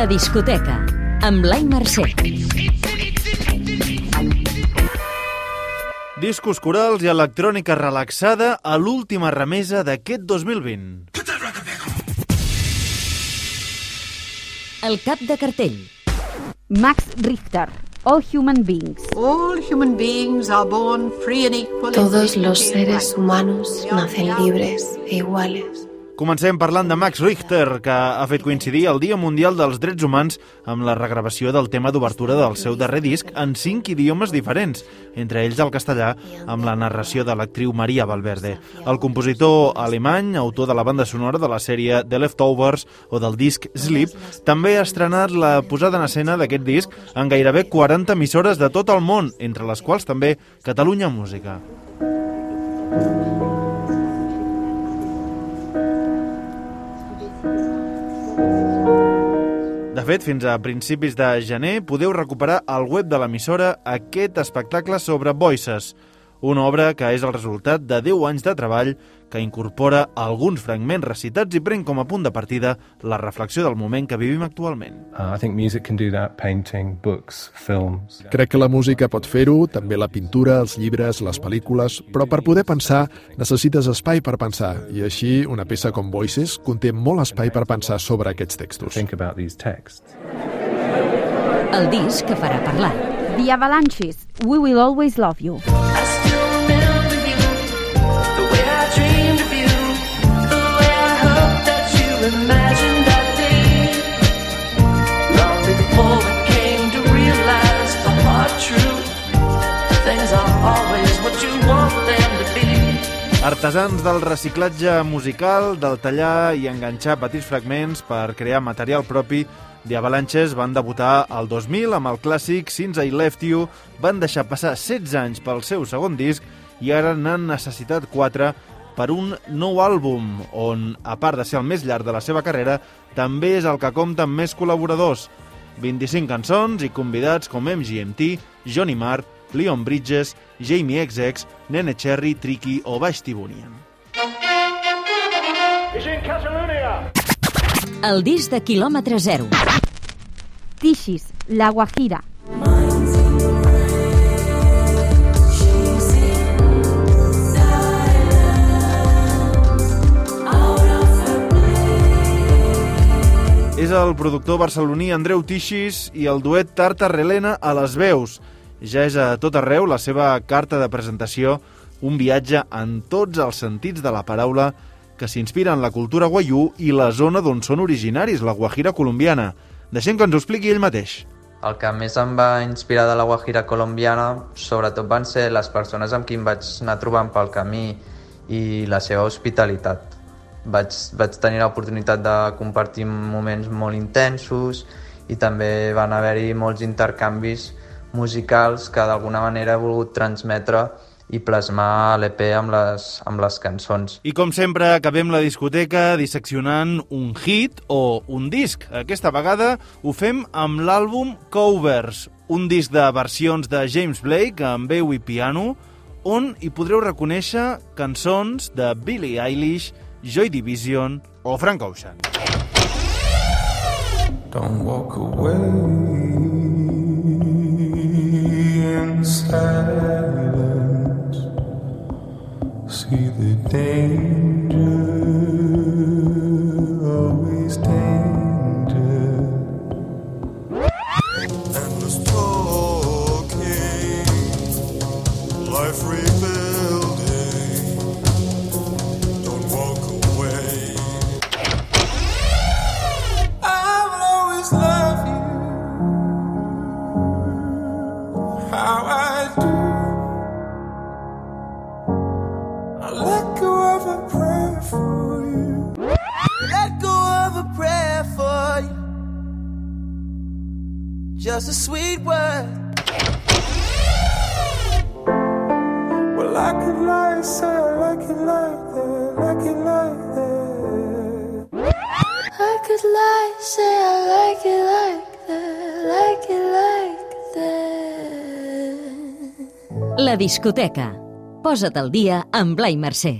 La discoteca, amb Blai Mercè. Discos corals i electrònica relaxada a l'última remesa d'aquest 2020. El cap de cartell. Max Richter, All Human Beings. All human beings are born free and equal. Todos los seres humanos nacen libres e iguales. Comencem parlant de Max Richter, que ha fet coincidir el Dia Mundial dels Drets Humans amb la regravació del tema d'obertura del seu darrer disc en cinc idiomes diferents, entre ells el castellà, amb la narració de l'actriu Maria Valverde. El compositor alemany, autor de la banda sonora de la sèrie The Leftovers o del disc Sleep, també ha estrenat la posada en escena d'aquest disc en gairebé 40 emissores de tot el món, entre les quals també Catalunya Música. De fet, fins a principis de gener podeu recuperar al web de l'emissora aquest espectacle sobre Voices, una obra que és el resultat de 10 anys de treball que incorpora alguns fragments recitats i pren com a punt de partida la reflexió del moment que vivim actualment. Uh, I think music can do that, painting, books, films. Crec que la música pot fer-ho, també la pintura, els llibres, les pel·lícules, però per poder pensar necessites espai per pensar, i així una peça com Voices conté molt espai per pensar sobre aquests textos. Think about these texts. El disc que farà parlar. The Avalanches, We Will Always Love You. Artesans del reciclatge musical, del tallar i enganxar petits fragments per crear material propi, The Avalanches van debutar al 2000 amb el clàssic Since I Left You, van deixar passar 16 anys pel seu segon disc i ara n'han necessitat 4 per un nou àlbum, on, a part de ser el més llarg de la seva carrera, també és el que compta amb més col·laboradors. 25 cançons i convidats com MGMT, Johnny Marr, Leon Bridges, Jamie XX, Nene Cherry, Tricky o Baix Tibunian. El disc de quilòmetre zero. Tishis, La Guajira. És el productor barceloní Andreu Tixis i el duet Tarta Relena a les veus. Ja és a tot arreu la seva carta de presentació, un viatge en tots els sentits de la paraula que s'inspira en la cultura guaiú i la zona d'on són originaris, la Guajira colombiana. Deixem que ens ho expliqui ell mateix. El que més em va inspirar de la Guajira colombiana sobretot van ser les persones amb qui em vaig anar trobant pel camí i la seva hospitalitat. Vaig, vaig tenir l'oportunitat de compartir moments molt intensos i també van haver-hi molts intercanvis musicals que d'alguna manera he volgut transmetre i plasmar l'EP amb, les, amb les cançons. I com sempre, acabem la discoteca disseccionant un hit o un disc. Aquesta vegada ho fem amb l'àlbum Covers, un disc de versions de James Blake amb veu i piano, on hi podreu reconèixer cançons de Billie Eilish, Joy Division o Frank Ocean. Don't walk away day. Just a sweet word. Well, I could lie and say I like it like that, like it like that. I could lie, say I like it like that, like it like that. La discoteca. Posa't al dia amb Blai Mercè.